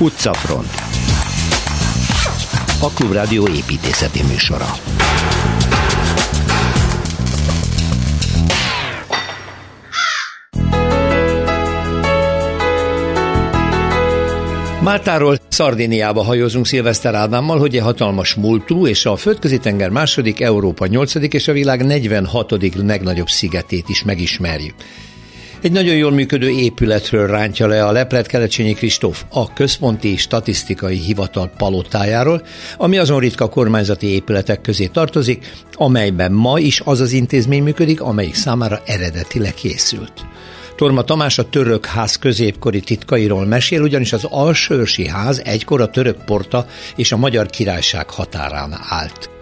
Utcafront A Klubrádió építészeti műsora Máltáról Szardiniába hajózunk Szilveszter Ádámmal, hogy egy hatalmas múltú és a földközi tenger második, Európa nyolcadik és a világ 46. legnagyobb szigetét is megismerjük. Egy nagyon jól működő épületről rántja le a leplet Kelecsényi Kristóf a Központi Statisztikai Hivatal palotájáról, ami azon ritka kormányzati épületek közé tartozik, amelyben ma is az az intézmény működik, amelyik számára eredetileg készült. Torma Tamás a török ház középkori titkairól mesél, ugyanis az Alsőrsi ház egykor a török porta és a Magyar Királyság határán állt.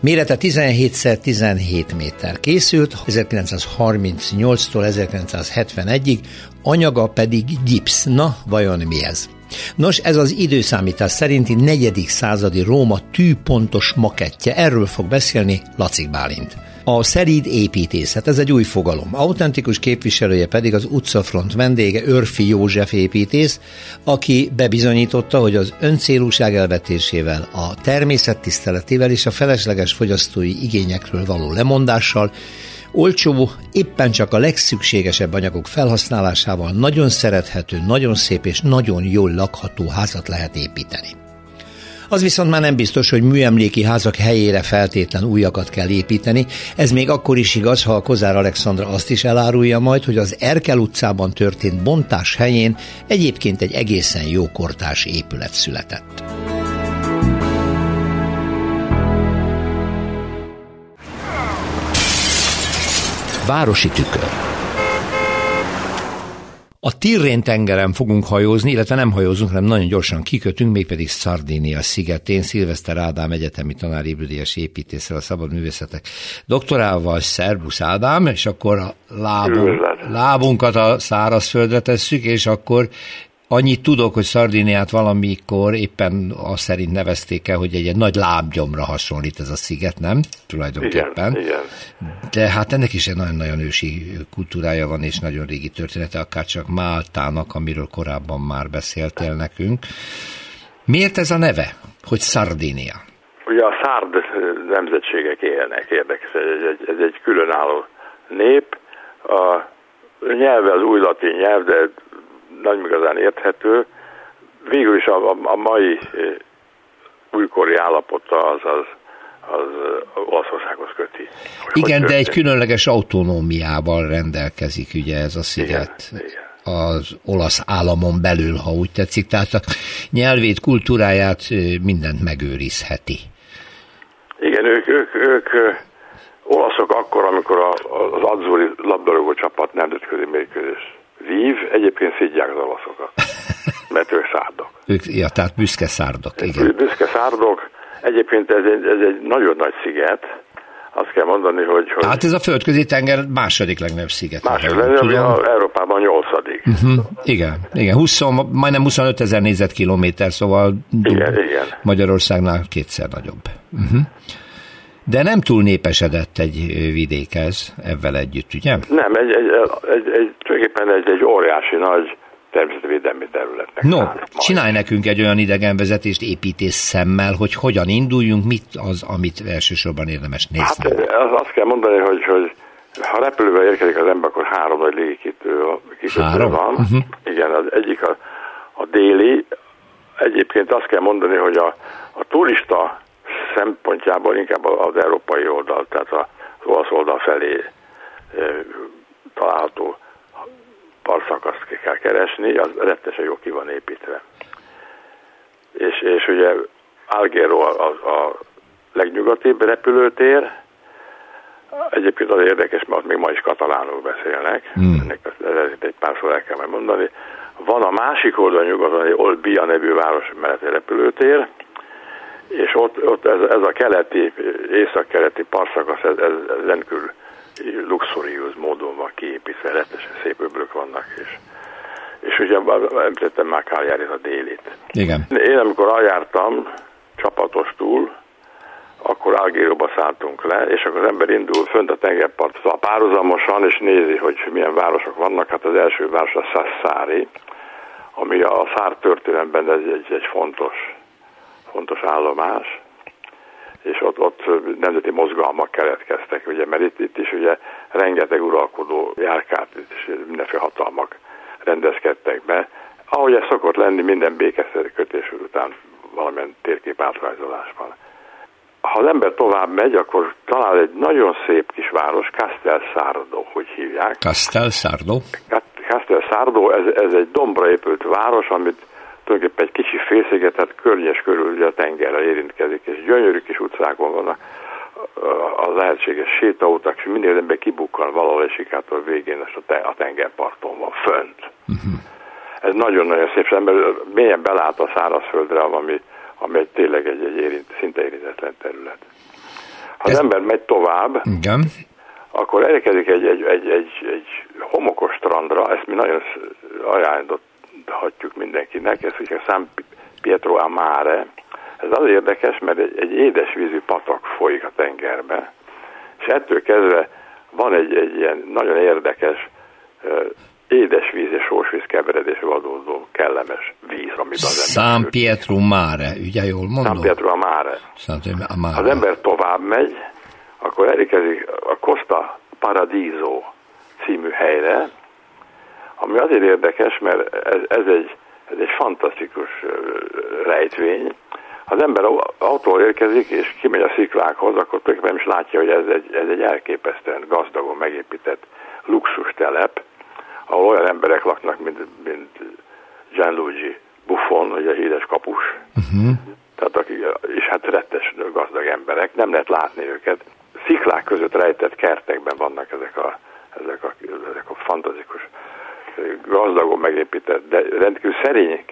Mérete 17x17 méter készült, 1938-tól 1971-ig, anyaga pedig gipsz. Na, vajon mi ez? Nos, ez az időszámítás szerinti negyedik századi Róma tűpontos makettje. Erről fog beszélni Lacik Bálint. A szeríd építészet, ez egy új fogalom. Autentikus képviselője pedig az utcafront vendége Örfi József építész, aki bebizonyította, hogy az öncélúság elvetésével, a természettiszteletével és a felesleges fogyasztói igényekről való lemondással olcsó, éppen csak a legszükségesebb anyagok felhasználásával nagyon szerethető, nagyon szép és nagyon jól lakható házat lehet építeni. Az viszont már nem biztos, hogy műemléki házak helyére feltétlen újakat kell építeni. Ez még akkor is igaz, ha a Kozár Alexandra azt is elárulja majd, hogy az Erkel utcában történt bontás helyén egyébként egy egészen jó kortás épület született. Városi tükör. A Tirrén tengeren fogunk hajózni, illetve nem hajózunk, hanem nagyon gyorsan kikötünk, mégpedig Szardénia szigetén, Szilveszter Ádám egyetemi tanár ébüdélyes építéssel a szabad művészetek doktorával, Szerbusz Ádám, és akkor a lábunk, lábunkat a szárazföldre tesszük, és akkor Annyit tudok, hogy Szardiniát valamikor éppen azt szerint nevezték el, hogy egy, egy nagy lábgyomra hasonlít ez a sziget, nem? Tulajdonképpen. Igen, igen. De hát ennek is egy nagyon-nagyon ősi kultúrája van, és nagyon régi története, akár csak Máltának, amiről korábban már beszéltél nekünk. Miért ez a neve, hogy Szardinia? Ugye a szárd nemzetségek élnek, érdekes, ez egy, ez egy különálló nép. A nyelve az új latin nyelv, de nem igazán érthető. Végül is a, a mai újkori állapota az, az, az Olaszországhoz köti. Hogy igen, hogy de egy különleges autonómiával rendelkezik ugye ez a sziget. Igen, igen az olasz államon belül, ha úgy tetszik. Tehát a nyelvét, kultúráját mindent megőrizheti. Igen, ők, ők, ők olaszok akkor, amikor az Azzurri labdarúgó csapat nemzetközi mérkőzés vív, egyébként szidják az olaszokat, mert ők szárdok. Ők, ja, tehát büszke szárdok, igen. Büszke szárdok, egyébként ez egy, ez egy nagyon nagy sziget, azt kell mondani, hogy... hogy hát ez a földközi tenger második legnagyobb sziget. Második legnagyobb, Európában nyolcadik. Uh-huh. Igen, igen, 20, majdnem 25 ezer négyzetkilométer, szóval igen, igen. Magyarországnál kétszer nagyobb. Uh-huh. De nem túl népesedett egy vidék ez, ebben együtt, ugye? Nem, egy, egy, egy, egy, tulajdonképpen egy, egy óriási nagy természetvédelmi területnek. No, csinálj nekünk egy olyan idegenvezetést építés szemmel, hogy hogyan induljunk, mit az, amit elsősorban érdemes nézni. Hát az, azt kell mondani, hogy, hogy ha repülővel érkezik az ember, akkor három nagy légikitő, három? van. Uh-huh. Igen, az egyik a, a déli. Egyébként azt kell mondani, hogy a, a turista szempontjából inkább az európai oldal, tehát az olasz oldal felé található parszakaszt kell keresni, az rettesen jó ki van építve. És, és ugye Algero a, a, a legnyugatibb repülőtér, Egyébként az érdekes, mert még ma is katalánul beszélnek, hmm. ennek egy pár szó el kell mondani. Van a másik oldalon nyugaton egy Olbia nevű város melletti repülőtér, és ott, ott ez, ez a keleti, észak-keleti parszakasz, ez, ez, ez rendkívül luxuriós módon van kiépítve, rettesen szép öblök vannak, és, és ugye említettem már Káljári a délit. Igen. Én amikor eljártam csapatostul, akkor Algérióba szálltunk le, és akkor az ember indul fönt a tengerpart, szóval párhuzamosan, és nézi, hogy milyen városok vannak. Hát az első város a Sassari, ami a szár történelemben ez egy, egy fontos, fontos állomás, és ott, ott nemzeti mozgalmak keletkeztek, ugye, mert itt, itt is ugye rengeteg uralkodó járkált, és mindenféle hatalmak rendezkedtek be. Ahogy ez szokott lenni minden békeszerkötés után valamilyen térkép átrajzolásban. Ha az ember tovább megy, akkor talál egy nagyon szép kis város, Castel Sardo, hogy hívják. Castel Sardo? Castel Sardo, ez, ez egy dombra épült város, amit tulajdonképpen egy kicsi félszigetet környes körül ugye a tengerre érintkezik, és gyönyörű kis utcákon vannak a lehetséges sétautak, és minél ember kibukkan valahol esik át a végén, és a tengerparton van fönt. Uh-huh. Ez nagyon-nagyon szép, ember mélyen belát a szárazföldre, ami, ami egy, tényleg egy, egy érint, szinte érintetlen terület. Ha Ez... az ember megy tovább, Igen. akkor elkezik egy, egy, egy, egy, egy homokos strandra, ezt mi nagyon ajánlhatjuk mindenkinek, ez ugye San Pietro Amare, ez az érdekes, mert egy, egy édesvízű patak folyik a tengerbe, és ettől kezdve van egy, egy ilyen nagyon érdekes édesvíz és sósvíz keveredésből adódó kellemes víz, amit az ember... San Pietro Mare, ugye jól mondom? San Pietro Mare. Mare. Az ember tovább megy, akkor elérkezik a Costa Paradiso című helyre, ami azért érdekes, mert ez, ez, egy, ez egy fantasztikus rejtvény. Ha az ember autóval érkezik, és kimegy a sziklákhoz, akkor tulajdonképpen is látja, hogy ez egy, ez egy elképesztően gazdagon megépített luxus telep, ahol olyan emberek laknak, mint, mint Gianluigi Buffon, ugye híres kapus. Uh-huh. Tehát aki, és hát rettes gazdag emberek, nem lehet látni őket. Sziklák között rejtett kertekben vannak ezek a, ezek a, ezek a fantazikus, gazdagon megépített, de rendkívül szerény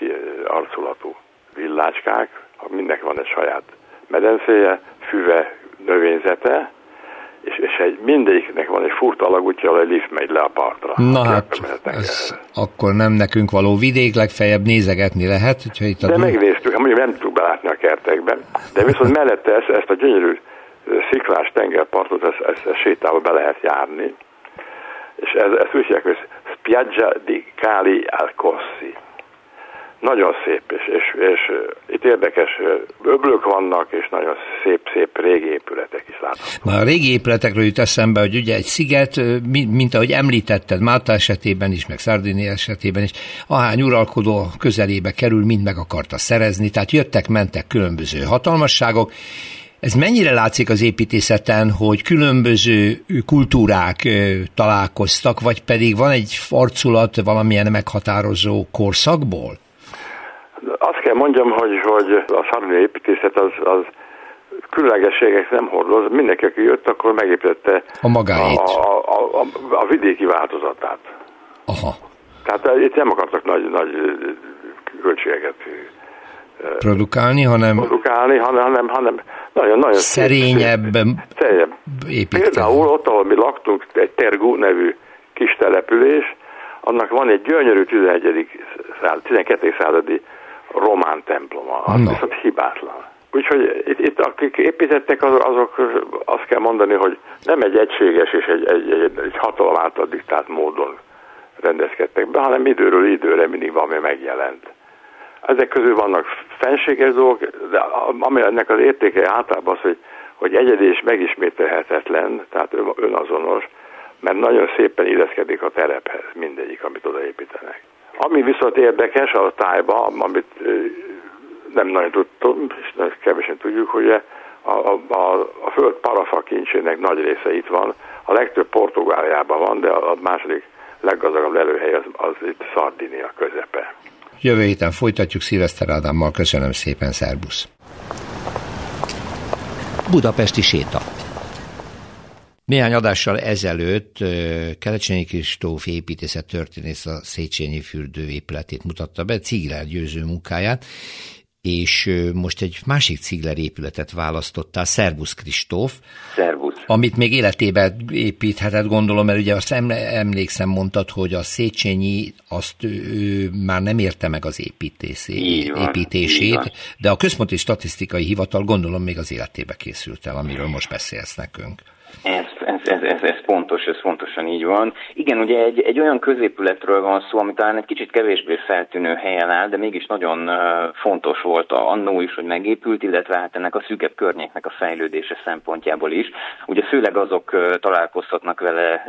arculatú villácskák, mindenki van egy saját medencéje, füve, növényzete, és, és egy, mindegyiknek van egy furt alagútja, egy lift megy le a partra. Na hát, ez akkor nem nekünk való vidék, legfeljebb nézegetni lehet. Hogyha itt a de megnéztük, hát mondjuk nem tudjuk belátni a kertekben, de viszont mellette ezt, ezt a gyönyörű sziklás tengerpartot, ezt, ezt, ezt sétálva be lehet járni, és ez, ezt úgy hívják, hogy Spiaggia di Cali al Cossi nagyon szép, és, és, és itt érdekes öblök vannak, és nagyon szép-szép régi épületek is láthatók. Már a régi épületekről jut eszembe, hogy ugye egy sziget, mint ahogy említetted, Málta esetében is, meg Szardini esetében is, ahány uralkodó közelébe kerül, mind meg akarta szerezni, tehát jöttek, mentek különböző hatalmasságok, ez mennyire látszik az építészeten, hogy különböző kultúrák találkoztak, vagy pedig van egy arculat valamilyen meghatározó korszakból? Azt kell mondjam, hogy, hogy a szarvini építészet az, az különlegességek nem hordoz. Mindenki, aki jött, akkor megépítette a, magáit. a, a, a, a vidéki változatát. Aha. Tehát itt nem akartak nagy, nagy költségeket produkálni, hanem produkálni, hanem, hanem, hanem nagyon, nagyon szerényebb, szerényebb. Például ott, ahol mi laktunk, egy Tergú nevű kis település, annak van egy gyönyörű 11. Század, 12. századi román temploma, az no. viszont hibátlan. Úgyhogy itt, itt akik építettek, azok, azok azt kell mondani, hogy nem egy egységes és egy, egy, egy, egy hatalom által diktált módon rendezkedtek be, hanem időről időre mindig valami megjelent. Ezek közül vannak fenséges dolgok, de ami ennek az értéke általában az, hogy, hogy egyedi és megismételhetetlen, tehát önazonos, mert nagyon szépen illeszkedik a terephez mindegyik, amit odaépítenek. Ami viszont érdekes a tájban, amit nem nagyon tudtam, és kevesen tudjuk, hogy a, a, a, a föld parafa kincsének nagy része itt van, a legtöbb Portugáliában van, de a második leggazdagabb lelőhely az, az itt Szardinia közepe. Jövő héten folytatjuk Szilveszter Ádámmal. Köszönöm szépen, szervusz! Budapesti séta. Néhány adással ezelőtt Kelecsényi Kristóf építészet történész a Széchenyi fürdő épületét mutatta be, Cigler győző munkáját, és most egy másik Cigler épületet választottál, Szervusz Kristóf. Szervusz. Amit még életében építhetett, gondolom, mert ugye azt emlékszem, mondtad, hogy a Széchenyi azt ő már nem érte meg az építését, van, építését, de a Központi Statisztikai Hivatal gondolom még az életébe készült el, amiről most beszélsz nekünk. Ez, ez, ez, ez, ez pontos, ez pontosan így van. Igen, ugye egy, egy olyan középületről van szó, ami talán egy kicsit kevésbé feltűnő helyen áll, de mégis nagyon fontos volt annó is, hogy megépült, illetve hát ennek a szűkebb környéknek a fejlődése szempontjából is. Ugye főleg azok találkozhatnak vele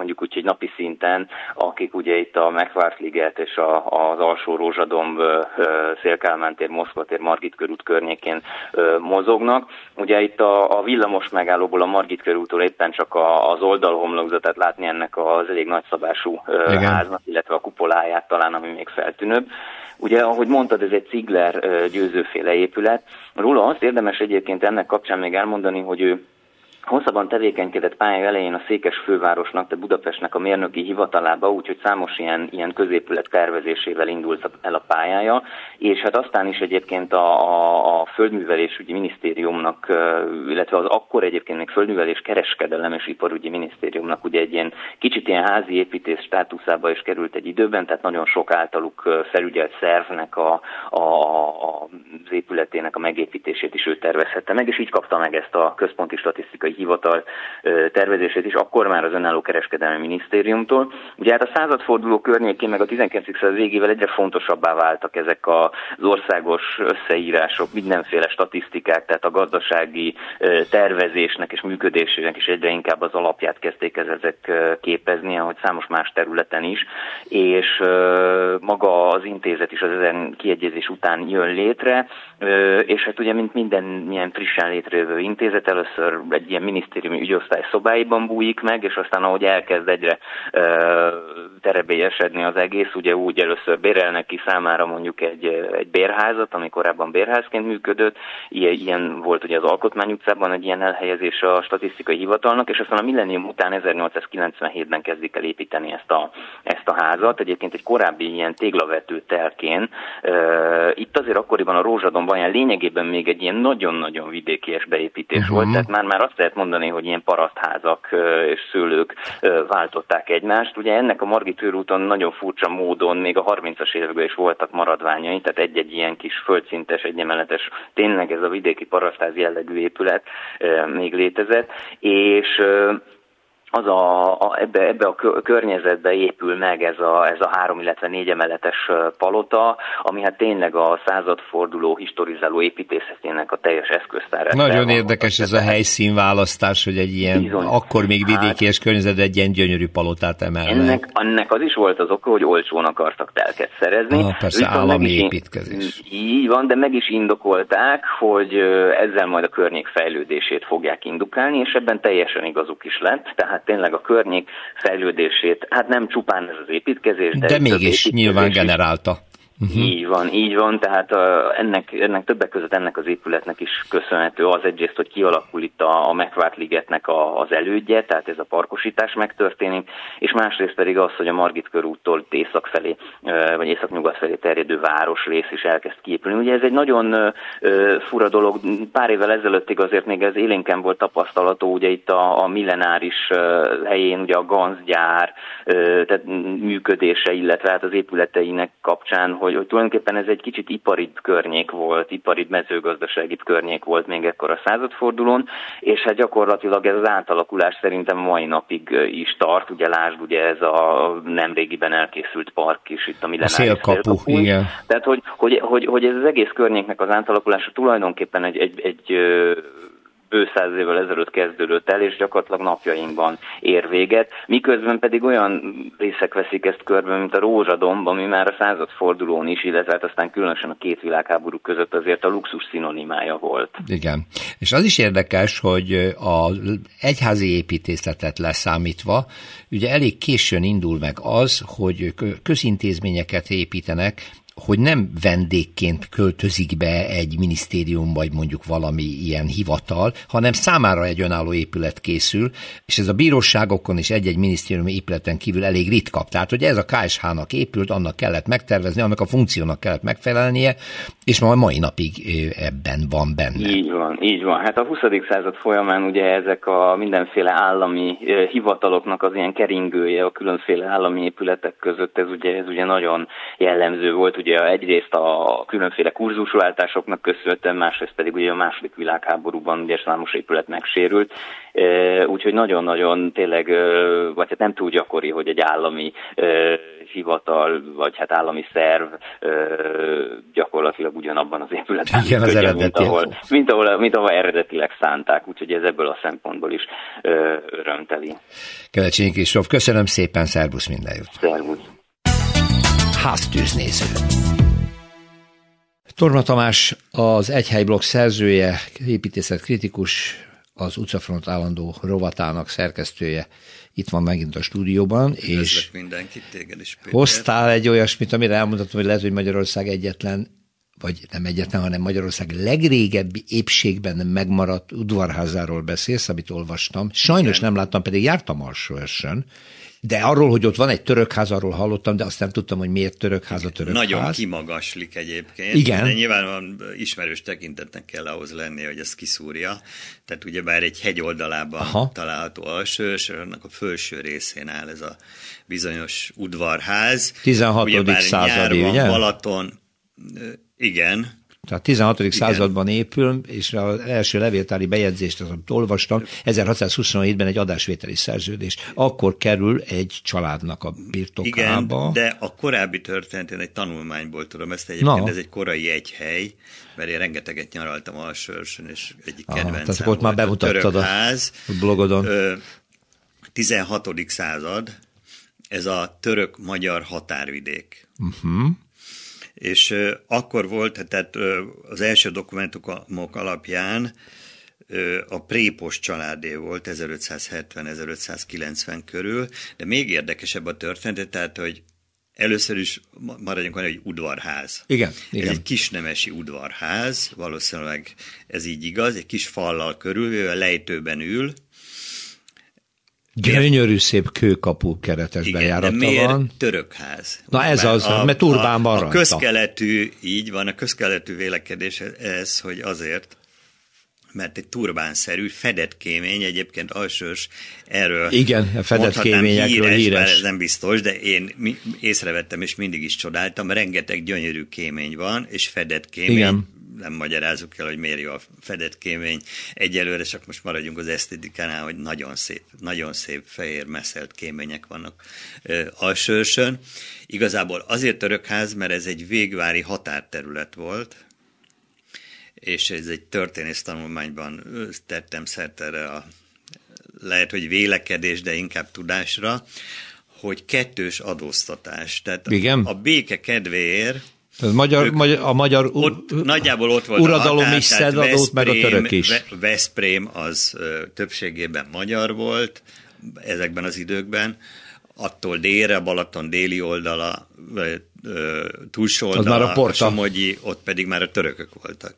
mondjuk úgy, hogy napi szinten, akik ugye itt a Megvárt-liget és a, az alsó Rózsadomb, Szélkálmán tér, Moszkva tér, Margit körút környékén mozognak. Ugye itt a, a villamos megállóból a Margit körútól éppen csak a, az oldalhomlokzatát látni ennek az elég nagyszabású Igen. háznak, illetve a kupoláját talán, ami még feltűnőbb. Ugye, ahogy mondtad, ez egy Cigler győzőféle épület. Róla azt érdemes egyébként ennek kapcsán még elmondani, hogy ő Hosszabban tevékenykedett pályája elején a Székes fővárosnak, tehát Budapestnek a mérnöki hivatalába, úgyhogy számos ilyen, ilyen középület tervezésével indult el a pályája, és hát aztán is egyébként a, a, a Földművelésügyi Minisztériumnak, illetve az akkor egyébként még Földművelés Kereskedelem és Iparügyi Minisztériumnak ugye egy ilyen kicsit ilyen házi építés státuszába is került egy időben, tehát nagyon sok általuk felügyelt szervnek a, a, a, az épületének a megépítését is ő tervezhette meg, és így kapta meg ezt a központi statisztikai hivatal tervezését is, akkor már az önálló kereskedelmi minisztériumtól. Ugye hát a századforduló környékén meg a 19. század végével egyre fontosabbá váltak ezek az országos összeírások, mindenféle statisztikák, tehát a gazdasági tervezésnek és működésének is egyre inkább az alapját kezdték ezek képezni, ahogy számos más területen is, és maga az intézet is az ezen kiegyezés után jön létre, és hát ugye, mint minden ilyen frissen létrejövő intézet, először egy ilyen minisztériumi ügyosztály szobáiban bújik meg, és aztán ahogy elkezd egyre terebélyesedni az egész, ugye úgy először bérelnek ki számára mondjuk egy, egy bérházat, ami korábban bérházként működött, ilyen, ilyen volt ugye az Alkotmány utcában egy ilyen elhelyezés a statisztikai hivatalnak, és aztán a millennium után 1897-ben kezdik el építeni ezt a, ezt a házat, egyébként egy korábbi ilyen téglavető telkén. Itt azért akkoriban a Rózsadomban ilyen lényegében még egy ilyen nagyon-nagyon vidékies beépítés uh-huh. volt, tehát már, már azt lehet mondani, hogy ilyen parasztházak és szőlők váltották egymást. Ugye ennek a Margit körúton nagyon furcsa módon még a 30-as években is voltak maradványai, tehát egy-egy ilyen kis földszintes, egyemeletes, tényleg ez a vidéki parasztház jellegű épület még létezett, és az a, a, ebbe, ebbe a környezetbe épül meg ez a, ez a három, illetve négy emeletes palota, ami hát tényleg a századforduló historizáló építészetének a teljes eszköztárát. Nagyon érdekes ez a helyszínválasztás, hogy egy ilyen, Bizony. akkor még vidéki hát, és környezetben egy ilyen gyönyörű palotát emelnek. Ennek, ennek az is volt az oka, hogy olcsón akartak telket szerezni. Ah, persze, Viszont állami építkezés. Így van, de meg is indokolták, hogy ezzel majd a környék fejlődését fogják indukálni, és ebben teljesen igazuk is lett. Tehát tehát tényleg a környék fejlődését, hát nem csupán ez az építkezés, de, de mégis építkezés nyilván generálta. Uh-huh. Így van, így van, tehát uh, ennek, ennek többek között ennek az épületnek is köszönhető az egyrészt, hogy kialakul itt a, a Megvárt ligetnek a, az elődje, tehát ez a parkosítás megtörténik, és másrészt pedig az, hogy a Margit körúttól észak felé, uh, vagy észak-nyugat felé terjedő városrész is elkezd kiépülni. Ugye ez egy nagyon uh, fura dolog, pár évvel ezelőttig azért még ez élénken volt tapasztalató, ugye itt a, a millenáris uh, helyén ugye a ganzgyár uh, tehát működése, illetve hát az épületeinek kapcsán, hogy hogy, hogy tulajdonképpen ez egy kicsit ipari környék volt, ipari mezőgazdasági környék volt még ekkor a századfordulón, és hát gyakorlatilag ez az átalakulás szerintem mai napig is tart, ugye lásd, ugye ez a nemrégiben elkészült park is itt a millenáris a szélkapu, igen. Tehát, hogy, hogy, hogy, hogy ez az egész környéknek az átalakulása tulajdonképpen egy, egy, egy bő száz évvel ezelőtt kezdődött el, és gyakorlatilag napjainkban ér véget, miközben pedig olyan részek veszik ezt körbe, mint a Rózsadomb, ami már a századfordulón is, illetve hát aztán különösen a két világháború között azért a luxus szinonimája volt. Igen, és az is érdekes, hogy a egyházi építészetet leszámítva, ugye elég későn indul meg az, hogy közintézményeket építenek, hogy nem vendégként költözik be egy minisztérium, vagy mondjuk valami ilyen hivatal, hanem számára egy önálló épület készül, és ez a bíróságokon és egy-egy minisztériumi épületen kívül elég ritka. Tehát, hogy ez a KSH-nak épült, annak kellett megtervezni, annak a funkciónak kellett megfelelnie, és ma a mai napig ebben van benne. Így van, így van. Hát a 20. század folyamán ugye ezek a mindenféle állami hivataloknak az ilyen keringője a különféle állami épületek között, ez ugye, ez ugye nagyon jellemző volt, ugye ugye egyrészt a különféle kurzusváltásoknak köszönhetően, másrészt pedig ugye a második világháborúban ugye számos épület megsérült, úgyhogy nagyon-nagyon tényleg, vagy hát nem túl gyakori, hogy egy állami hivatal, vagy hát állami szerv gyakorlatilag ugyanabban az épületben Igen, az eredeti. Mint ahol, mint, ahol, mint ahol eredetileg szánták, úgyhogy ez ebből a szempontból is örömteli. Kelecsényi Kristóf, köszönöm szépen, szervusz minden jót. Szervusz. Háztűznéző. Torma Tamás az Egyhelyblokk szerzője, építészet kritikus, az utcafront állandó rovatának szerkesztője itt van megint a stúdióban. Üdvözlök és mindenkit, téged is, Péter. Hoztál egy olyasmit, amire elmondhatom, hogy lehet, hogy Magyarország egyetlen vagy nem egyetlen, hanem Magyarország legrégebbi épségben megmaradt udvarházáról beszélsz, amit olvastam. Sajnos Igen. nem láttam, pedig jártam alsó esőn, de arról, hogy ott van egy törökház, arról hallottam, de azt nem tudtam, hogy miért törökház a törökház. Nagyon kimagaslik egyébként. Igen. De nyilván ismerős tekintetnek kell ahhoz lenni, hogy ez kiszúrja. Tehát ugyebár egy hegy oldalában Aha. található alsó, és annak a felső részén áll ez a bizonyos udvarház. 16. Ugyebár századi, ugye? Balaton, igen, tehát 16. Igen. században épül, és az első levéltári bejegyzést, amit olvastam, 1627-ben egy adásvételi szerződés. Akkor kerül egy családnak a birtokába. Igen, de a korábbi történetén egy tanulmányból tudom, ezt egyébként Na. ez egy korai egyhely, mert én rengeteget nyaraltam Alsőrsön, és egyik Aha, kedvencem tehát ott már bemutattad a, ház. a blogodon. 16. század, ez a török-magyar határvidék. Uh-huh és akkor volt, tehát az első dokumentumok alapján a Prépos családé volt 1570-1590 körül, de még érdekesebb a történet, tehát, hogy először is maradjunk annyi, hogy udvarház. Igen, igen. Ez egy kisnemesi udvarház, valószínűleg ez így igaz, egy kis fallal körül, a lejtőben ül, Gyönyörű szép kőkapu keretes Igen, bejárata de miért van. törökház? Na ez az, a, mert turbán van a, a közkeletű, így van, a közkeletű vélekedés ez, hogy azért, mert egy turbánszerű, fedett kémény, egyébként alsős erről Igen, a fedett kéményekről híres, híres. ez nem biztos, de én észrevettem, és mindig is csodáltam, rengeteg gyönyörű kémény van, és fedett kémény. Igen nem magyarázunk el, hogy miért jó a fedett kémény. Egyelőre csak most maradjunk az esztétikánál, hogy nagyon szép, nagyon szép fehér messzelt kémények vannak alsősön. Igazából azért törökház, mert ez egy végvári határterület volt, és ez egy történész tanulmányban tettem szert erre a lehet, hogy vélekedés, de inkább tudásra, hogy kettős adóztatás. Tehát Igen? a béke kedvéért tehát magyar, ők, magyar, a magyar ott, nagyjából ott volt uradalom a határ, is szedadót, meg a török is. Veszprém az többségében magyar volt ezekben az időkben, attól délre, Balaton déli oldala, túlsó oldala, már a, porta. Somogyi, ott pedig már a törökök voltak.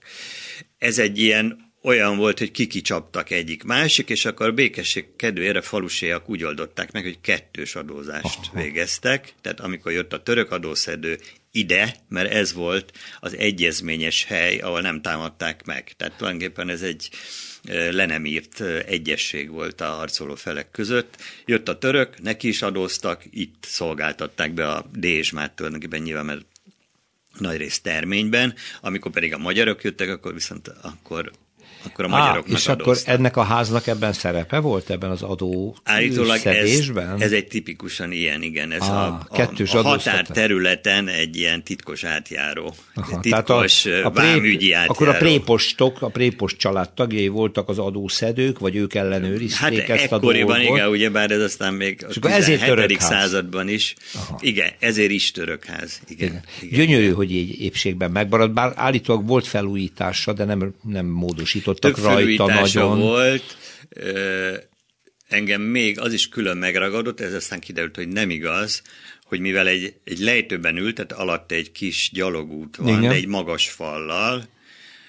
Ez egy ilyen olyan volt, hogy kikicsaptak egyik másik, és akkor békesség kedvére faluséak úgy oldották meg, hogy kettős adózást Aha. végeztek, tehát amikor jött a török adószedő ide, mert ez volt az egyezményes hely, ahol nem támadták meg. Tehát tulajdonképpen ez egy le nem írt egyesség volt a harcoló felek között. Jött a török, neki is adóztak, itt szolgáltatták be a dézsmát tulajdonképpen nyilván, mert nagy rész terményben, amikor pedig a magyarok jöttek, akkor viszont akkor akkor a magyaroknak És adóztak. akkor ennek a háznak ebben szerepe volt, ebben az adó Állítólag szedésben? Ez, ez egy tipikusan ilyen, igen. Ez Á, a, a, a határterületen egy ilyen titkos átjáró. Aha, titkos a, a vámügyi átjáró. Akkor a prépostok, a prépost család tagjai voltak az adószedők, vagy ők ellenőrizték hát ezt a dolgot? igen, ugyebár ez aztán még a 17. században is. Aha. Igen, ezért is törökház. Igen, igen. igen. Gyönyörű, igen. hogy így épségben megmarad, bár állítólag volt felújítása, de nem, nem módosított változtattak rajta nagyon. volt, engem még az is külön megragadott, ez aztán kiderült, hogy nem igaz, hogy mivel egy, egy lejtőben ült, tehát alatt egy kis gyalogút van, Igen. de egy magas fallal,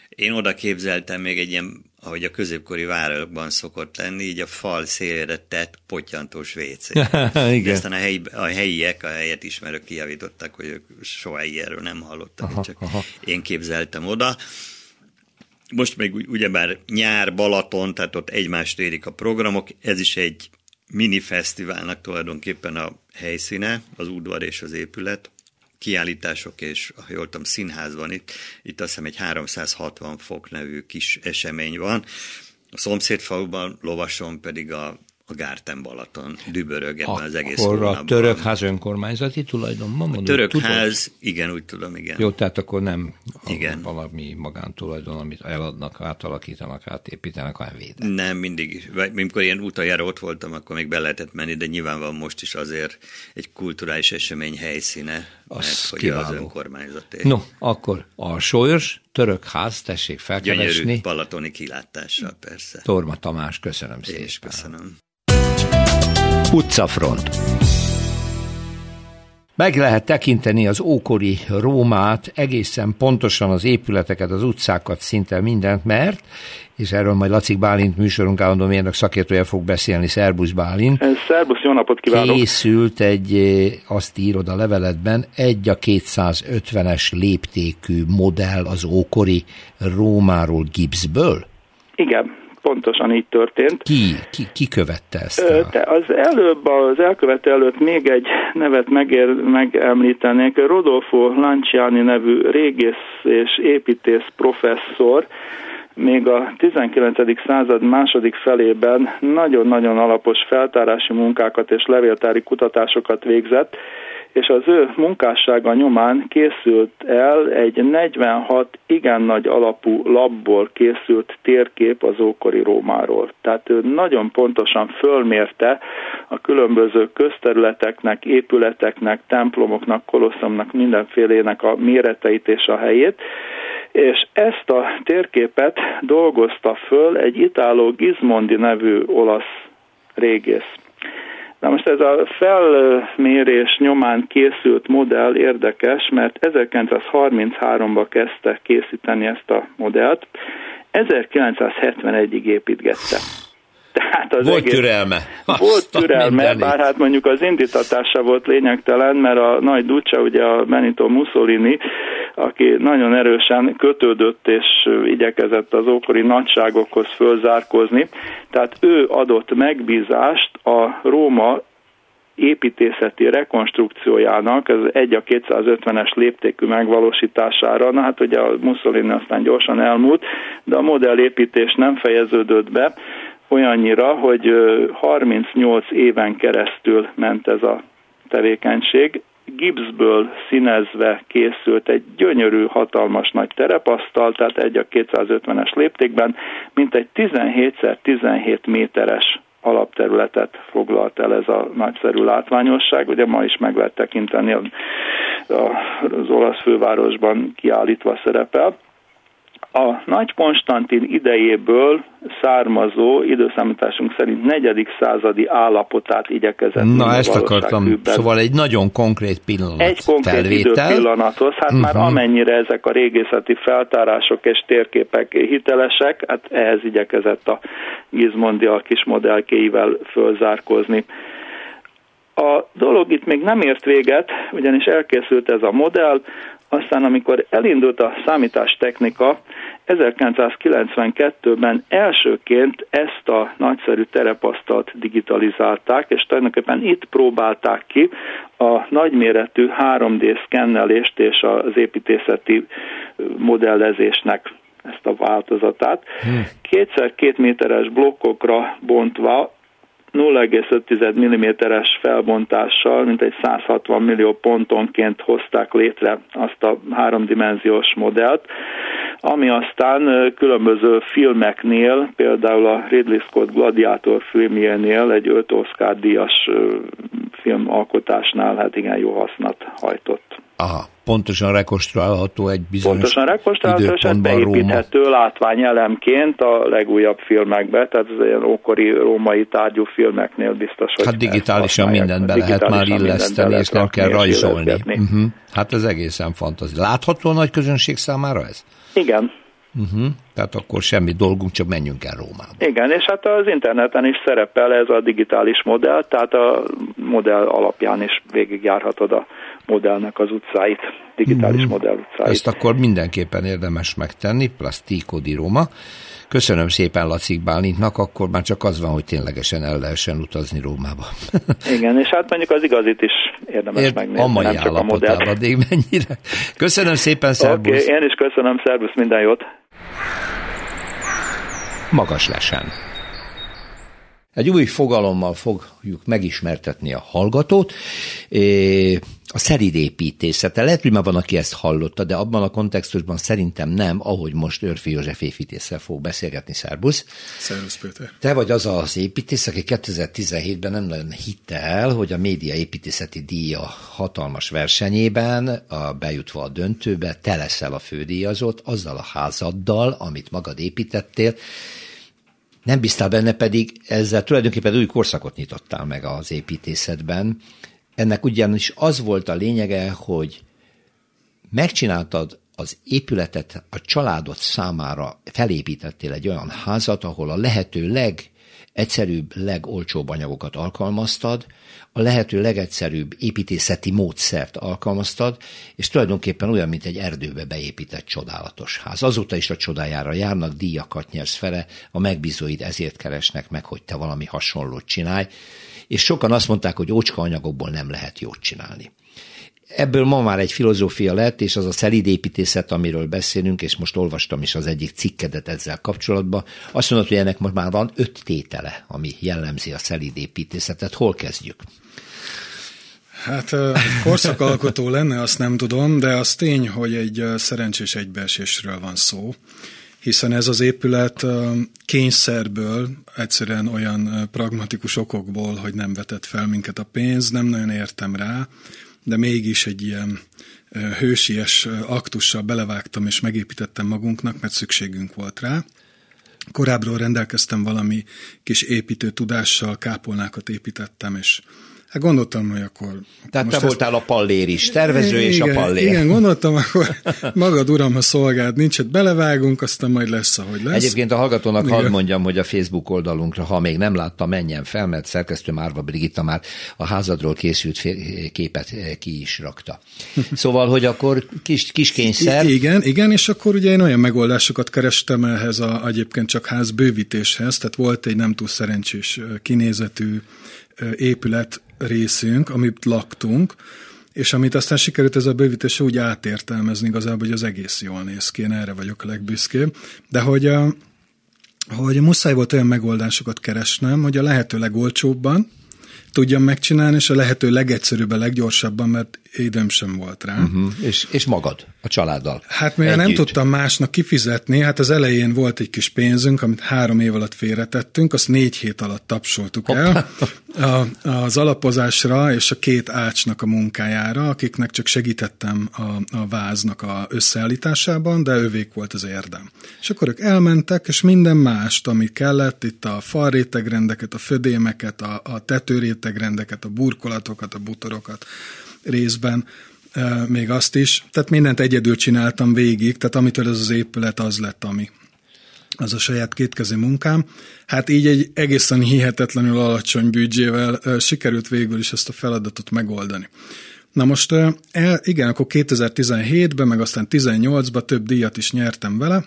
én oda képzeltem még egy ilyen, ahogy a középkori városokban szokott lenni, így a fal szélére tett pottyantós WC. Igen. aztán a, helyi, a helyiek, a helyet ismerők kijavítottak, hogy ők soha ilyenről nem hallottak, aha, csak aha. én képzeltem oda most még ugyebár nyár, Balaton, tehát ott egymást érik a programok, ez is egy mini fesztiválnak tulajdonképpen a helyszíne, az udvar és az épület. kiállítások, és ha jól tudom, színház van itt, itt azt hiszem egy 360 fok nevű kis esemény van. A szomszédfaluban, Lovason pedig a a Gárten Balaton dübörög ebben az egész Akkor a törökház önkormányzati tulajdonban mondod? A törökház, igen, úgy tudom, igen. Jó, tehát akkor nem igen. valami magántulajdon, amit eladnak, átalakítanak, átépítenek, hanem védett. Nem, mindig. Amikor én utoljára ott voltam, akkor még be lehetett menni, de nyilván van most is azért egy kulturális esemény helyszíne, az mert hogy az önkormányzaté. No, akkor a Sólyos török ház, tessék felkeresni. Gyönyörű balatoni kilátással, persze. Torma Tamás, köszönöm szépen. És köszönöm. Utcafront. Meg lehet tekinteni az ókori Rómát, egészen pontosan az épületeket, az utcákat, szinte mindent, mert, és erről majd Lacik Bálint műsorunk állandó mérnök szakértője fog beszélni, Szerbusz Bálint. Szerbusz, jó napot kívánok! Készült egy, azt írod a leveletben, egy a 250-es léptékű modell az ókori Rómáról gipszből? Igen, pontosan így történt. Ki, ki, ki követte ezt? A... Te az előbb, az elkövető előtt még egy nevet megér, megemlítenék. Rodolfo Lanciani nevű régész és építész professzor, még a 19. század második felében nagyon-nagyon alapos feltárási munkákat és levéltári kutatásokat végzett, és az ő munkássága nyomán készült el egy 46 igen nagy alapú labból készült térkép az ókori Rómáról. Tehát ő nagyon pontosan fölmérte a különböző közterületeknek, épületeknek, templomoknak, kolosszumnak, mindenfélének a méreteit és a helyét, és ezt a térképet dolgozta föl egy Italo Gizmondi nevű olasz régész. Na most ez a felmérés nyomán készült modell érdekes, mert 1933-ban kezdte készíteni ezt a modellt, 1971-ig építgette. Tehát az volt egész, türelme. Volt türelme, bár hát mondjuk az indítatása volt lényegtelen, mert a nagy Ducsa, ugye a Benito Mussolini, aki nagyon erősen kötődött és igyekezett az ókori nagyságokhoz fölzárkozni, tehát ő adott megbízást a Róma építészeti rekonstrukciójának, ez egy a 250-es léptékű megvalósítására, na hát ugye a Mussolini aztán gyorsan elmúlt, de a modellépítés nem fejeződött be, olyannyira, hogy 38 éven keresztül ment ez a tevékenység. Gipsből színezve készült egy gyönyörű, hatalmas nagy terepasztal, tehát egy a 250-es léptékben, mint egy 17x17 méteres alapterületet foglalt el ez a nagyszerű látványosság. Ugye ma is meg lehet tekinteni, az olasz fővárosban kiállítva szerepel a Nagy Konstantin idejéből származó, időszámításunk szerint negyedik századi állapotát igyekezett. Na, ezt akartam. Bűbben. Szóval egy nagyon konkrét pillanat. Egy konkrét felvétel. időpillanathoz. Hát uh-huh. már mhm. amennyire ezek a régészeti feltárások és térképek hitelesek, hát ehhez igyekezett a Gizmondi a kis modellkéivel fölzárkozni. A dolog itt még nem ért véget, ugyanis elkészült ez a modell, aztán amikor elindult a számítástechnika, 1992-ben elsőként ezt a nagyszerű terepasztalt digitalizálták, és tulajdonképpen itt próbálták ki a nagyméretű 3D szkennelést és az építészeti modellezésnek ezt a változatát. Hmm. Kétszer két méteres blokkokra bontva 0,5 mm-es felbontással, mint egy 160 millió pontonként hozták létre azt a háromdimenziós modellt, ami aztán különböző filmeknél, például a Ridley Scott Gladiator filmjénél egy öt Oscar díjas filmalkotásnál hát igen jó hasznat hajtott. Aha, pontosan rekonstruálható egy bizonyos Pontosan rekonstruálható, és beépíthető látványelemként a legújabb filmekbe, tehát az ilyen ókori római tárgyú filmeknél biztos, hogy Hát digitálisan mindent be lehet már illeszteni, és nem kell rajzolni. Uh-huh. Hát ez egészen fantasztikus. Látható a nagy közönség számára ez? Igen. Uh-huh. Tehát akkor semmi dolgunk, csak menjünk el Rómába. Igen, és hát az interneten is szerepel ez a digitális modell, tehát a modell alapján is végigjárhatod a modellnek az utcáit, digitális mm-hmm. modell utcáit. Ezt akkor mindenképpen érdemes megtenni, Plastico di Roma. Köszönöm szépen Lacik Bálintnak, akkor már csak az van, hogy ténylegesen el lehessen utazni Rómába. Igen, és hát mondjuk az igazit is érdemes Ér, megnézni, a mai nem csak a modell. mennyire. Köszönöm szépen, szervusz! Okay, én is köszönöm, szervusz, minden jót! Magas lesen. Egy új fogalommal fogjuk megismertetni a hallgatót. A szeridépítészete. Lehet, hogy már van, aki ezt hallotta, de abban a kontextusban szerintem nem, ahogy most Örfi József építéssel fog beszélgetni. Szerbusz. Szervusz, Péter. Te vagy az az építész, aki 2017-ben nem nagyon hitte el, hogy a média építészeti díja hatalmas versenyében, a, bejutva a döntőbe, te leszel a fődíjazott azzal a házaddal, amit magad építettél, nem biztál benne, pedig ezzel tulajdonképpen új korszakot nyitottál meg az építészetben. Ennek ugyanis az volt a lényege, hogy megcsináltad az épületet a családod számára felépítettél egy olyan házat, ahol a lehető legegyszerűbb, legolcsóbb anyagokat alkalmaztad, a lehető legegyszerűbb építészeti módszert alkalmaztad, és tulajdonképpen olyan, mint egy erdőbe beépített csodálatos ház. Azóta is a csodájára járnak, díjakat nyersz fele, a megbízóid ezért keresnek meg, hogy te valami hasonlót csinálj, és sokan azt mondták, hogy ócska anyagokból nem lehet jót csinálni. Ebből ma már egy filozófia lett, és az a szelidépítészet, amiről beszélünk, és most olvastam is az egyik cikkedet ezzel kapcsolatban, azt mondod, hogy ennek most már van öt tétele, ami jellemzi a szelidépítészetet. Hol kezdjük? Hát korszakalkotó lenne, azt nem tudom, de az tény, hogy egy szerencsés egybeesésről van szó, hiszen ez az épület kényszerből, egyszerűen olyan pragmatikus okokból, hogy nem vetett fel minket a pénz, nem nagyon értem rá, de mégis egy ilyen hősies aktussal belevágtam és megépítettem magunknak, mert szükségünk volt rá. Korábbról rendelkeztem valami kis építő tudással, kápolnákat építettem, és Hát gondoltam, hogy akkor... Tehát te voltál a pallér is, tervező igen, és a pallér. Igen, gondoltam, akkor magad uram, ha szolgáld, nincs, ott belevágunk, aztán majd lesz, ahogy lesz. Egyébként a hallgatónak igen. hadd mondjam, hogy a Facebook oldalunkra, ha még nem látta, menjen fel, mert szerkesztő Márva Brigitta már a házadról készült képet ki is rakta. Szóval, hogy akkor kis, kis kényszer... I- igen, igen, és akkor ugye én olyan megoldásokat kerestem ehhez a, egyébként csak ház bővítéshez, tehát volt egy nem túl szerencsés kinézetű épület részünk, amit laktunk, és amit aztán sikerült ez a bővítés úgy átértelmezni igazából, hogy az egész jól néz ki, én erre vagyok a legbüszkébb, de hogy, a, hogy muszáj volt olyan megoldásokat keresnem, hogy a lehető legolcsóbban tudjam megcsinálni, és a lehető legegyszerűbben, leggyorsabban, mert időm sem volt rá. Uh-huh. És, és magad, a családdal? Hát mivel nem tudtam másnak kifizetni, hát az elején volt egy kis pénzünk, amit három év alatt félretettünk, azt négy hét alatt tapsoltuk el a, az alapozásra és a két ácsnak a munkájára, akiknek csak segítettem a, a váznak a összeállításában, de ővék volt az érdem. És akkor ők elmentek, és minden mást, ami kellett, itt a falrétegrendeket, a födémeket, a, a tetőrétegrendeket, a burkolatokat, a butorokat, részben még azt is. Tehát mindent egyedül csináltam végig, tehát amitől ez az épület az lett, ami az a saját kétkezi munkám. Hát így egy egészen hihetetlenül alacsony büdzsével sikerült végül is ezt a feladatot megoldani. Na most, igen, akkor 2017-ben, meg aztán 18-ban több díjat is nyertem vele,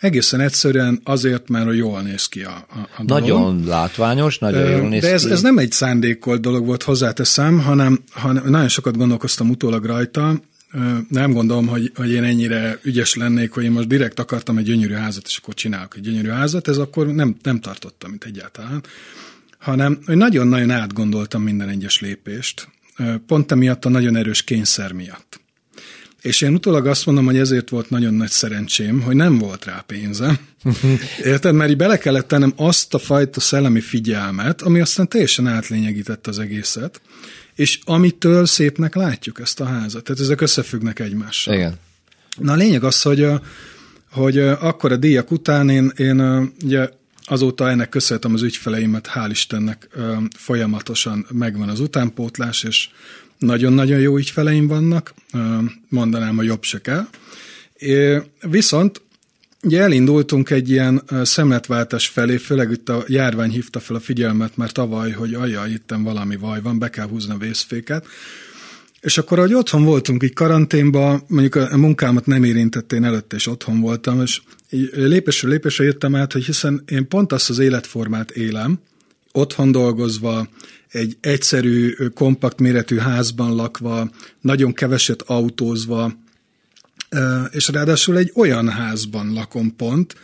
Egészen egyszerűen azért, mert jól néz ki a, a, a Nagyon látványos, nagyon jól néz De ez, ki. ez nem egy szándékolt dolog volt, hozzáteszem, hanem, hanem nagyon sokat gondolkoztam utólag rajta, nem gondolom, hogy, hogy én ennyire ügyes lennék, hogy én most direkt akartam egy gyönyörű házat, és akkor csinálok egy gyönyörű házat, ez akkor nem, nem tartottam, mint egyáltalán, hanem hogy nagyon-nagyon átgondoltam minden egyes lépést, pont emiatt a nagyon erős kényszer miatt. És én utólag azt mondom, hogy ezért volt nagyon nagy szerencsém, hogy nem volt rá pénzem. Érted? Mert így bele kellett tennem azt a fajta szellemi figyelmet, ami aztán teljesen átlényegített az egészet, és amitől szépnek látjuk ezt a házat. Tehát ezek összefüggnek egymással. Igen. Na a lényeg az, hogy, hogy akkor a díjak után én, én ugye azóta ennek köszönhetem az ügyfeleimet, hál' Istennek folyamatosan megvan az utánpótlás, és nagyon-nagyon jó ügyfeleim vannak, mondanám, hogy jobb se kell. Viszont ugye elindultunk egy ilyen szemletváltás felé, főleg itt a járvány hívta fel a figyelmet már tavaly, hogy ajaj, itten valami vaj van, be kell húzni a vészféket. És akkor, ahogy otthon voltunk így karanténban, mondjuk a munkámat nem érintett, én előtte is otthon voltam, és lépésről lépésre jöttem át, hogy hiszen én pont azt az életformát élem, otthon dolgozva, egy egyszerű, kompakt méretű házban lakva, nagyon keveset autózva, és ráadásul egy olyan házban lakom pont,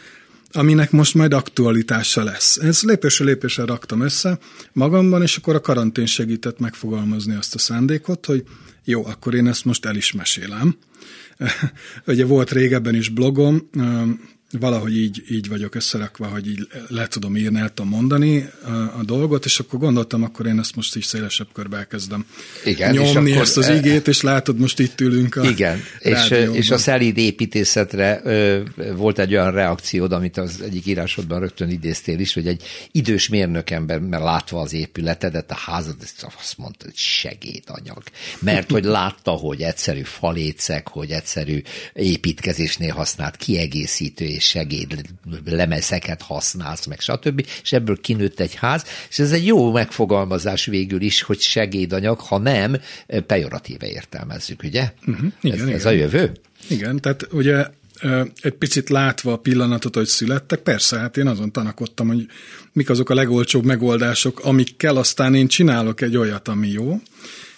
aminek most majd aktualitása lesz. Ez lépésről lépésre raktam össze magamban, és akkor a karantén segített megfogalmazni azt a szándékot, hogy jó, akkor én ezt most el is mesélem. Ugye volt régebben is blogom, valahogy így, így vagyok összerakva, hogy így le tudom írni, el tudom mondani a, a dolgot, és akkor gondoltam, akkor én ezt most is szélesebb körbe elkezdem igen, nyomni és ezt az e- igét, és látod, most itt ülünk a Igen, és, és a szelíd építészet,re ö, volt egy olyan reakciód, amit az egyik írásodban rögtön idéztél is, hogy egy idős mérnökember, mert látva az épületedet, a házad, azt mondta, hogy segédanyag. Mert hogy látta, hogy egyszerű falécek, hogy egyszerű építkezésnél használt kiegészítő és segéd lemezeket használsz, meg stb. És ebből kinőtt egy ház, és ez egy jó megfogalmazás végül is, hogy segédanyag, ha nem, pejoratíve értelmezzük, ugye? Uh-huh. Igen, ez, igen. ez a jövő? Igen, tehát ugye egy picit látva a pillanatot, hogy születtek, persze, hát én azon tanakodtam, hogy mik azok a legolcsóbb megoldások, amikkel aztán én csinálok egy olyat, ami jó,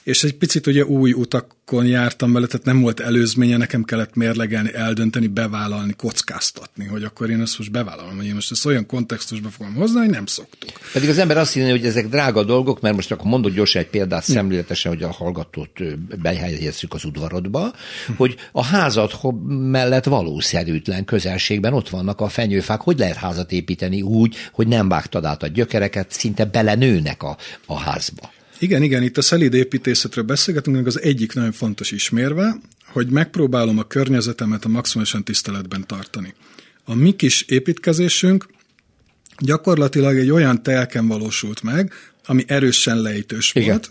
és egy picit ugye új utakon jártam vele, tehát nem volt előzménye, nekem kellett mérlegelni, eldönteni, bevállalni, kockáztatni, hogy akkor én ezt most bevállalom, hogy én most ezt olyan kontextusba fogom hozni, hogy nem szoktuk. Pedig az ember azt hinné, hogy ezek drága dolgok, mert most akkor mondod gyorsan egy példát szemléletesen, hogy a hallgatót behelyezzük az udvarodba, hogy a házad mellett valószerűtlen közelségben ott vannak a fenyőfák, hogy lehet házat építeni úgy, hogy nem vágtad át a gyökereket, szinte belenőnek a, a házba. Igen, igen, itt a szelíd építészetről beszélgetünk, az egyik nagyon fontos ismérve, hogy megpróbálom a környezetemet a maximálisan tiszteletben tartani. A mi kis építkezésünk gyakorlatilag egy olyan telken valósult meg, ami erősen lejtős Igen. volt,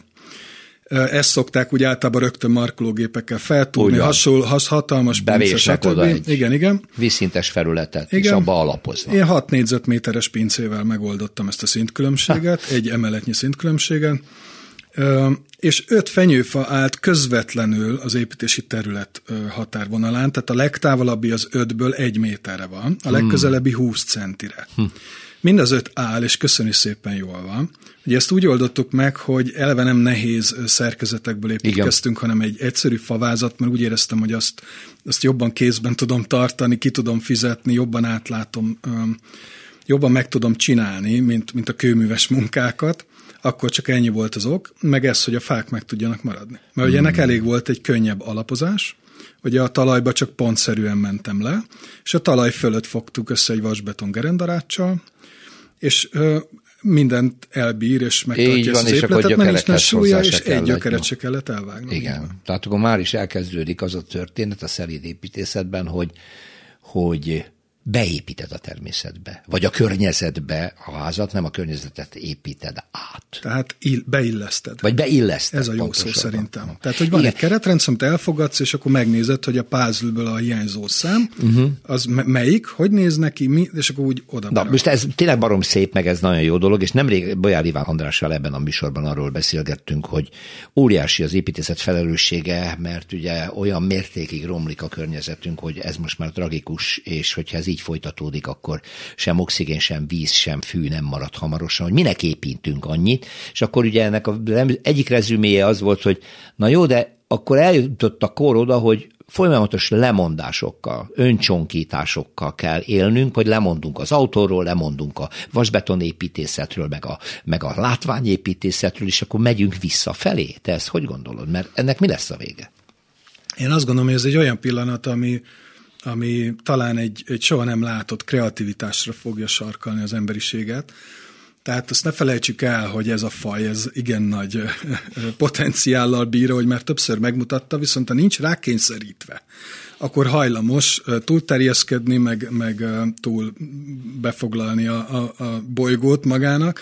ezt szokták úgy általában rögtön markológépekkel feltúrni, hasonló, has, hatalmas pince, stb. Igen, igen. Vízszintes felületet, igen. és abba alapozva. Én 6 négyzetméteres pincével megoldottam ezt a szintkülönbséget, ha. egy emeletnyi szintkülönbséget, és öt fenyőfa állt közvetlenül az építési terület határvonalán, tehát a legtávolabbi az ötből egy méterre van, a legközelebbi 20 centire. Hm. Mind az öt áll, és köszöni szépen jól van. Ugye ezt úgy oldottuk meg, hogy eleve nem nehéz szerkezetekből építkeztünk, Igen. hanem egy egyszerű favázat, mert úgy éreztem, hogy azt, azt jobban kézben tudom tartani, ki tudom fizetni, jobban átlátom, jobban meg tudom csinálni, mint, mint a kőműves munkákat akkor csak ennyi volt az ok, meg ez, hogy a fák meg tudjanak maradni. Mert ugye ennek hmm. elég volt egy könnyebb alapozás, ugye a talajba csak pontszerűen mentem le, és a talaj fölött fogtuk össze egy vasbeton gerendaráccsal, és ö, mindent elbír, és megtartja ezt az épületet, mert nincs súlya, és egy gyökeret se kellett elvágni. Igen. Tehát akkor már is elkezdődik az a történet a szelíd építészetben, hogy, hogy beépíted a természetbe, vagy a környezetbe a házat, nem a környezetet építed át. Tehát ill, beilleszted. Vagy beilleszted. Ez a jó szó szerintem. Tehát, hogy van Igen. egy keretrendszer, amit elfogadsz, és akkor megnézed, hogy a puzzle a hiányzó szám, uh-huh. az melyik, hogy néz neki, mi, és akkor úgy oda. Na, most ez tényleg barom szép, meg ez nagyon jó dolog, és nemrég Bolyár Iván Andrással ebben a műsorban arról beszélgettünk, hogy óriási az építészet felelőssége, mert ugye olyan mértékig romlik a környezetünk, hogy ez most már tragikus, és hogyha ez így így folytatódik, akkor sem oxigén, sem víz, sem fű nem marad hamarosan, hogy minek építünk annyit, és akkor ugye ennek a egyik rezüméje az volt, hogy na jó, de akkor eljutott a kor oda, hogy folyamatos lemondásokkal, öncsonkításokkal kell élnünk, hogy lemondunk az autóról, lemondunk a vasbetonépítészetről, meg a, meg a látványépítészetről, és akkor megyünk visszafelé. Te ezt hogy gondolod? Mert ennek mi lesz a vége? Én azt gondolom, hogy ez egy olyan pillanat, ami, ami talán egy, egy soha nem látott kreativitásra fogja sarkalni az emberiséget. Tehát azt ne felejtsük el, hogy ez a faj, ez igen nagy potenciállal bír, hogy már többször megmutatta, viszont ha nincs rákényszerítve, akkor hajlamos túlterjeszkedni, meg, meg túl befoglalni a, a, a bolygót magának,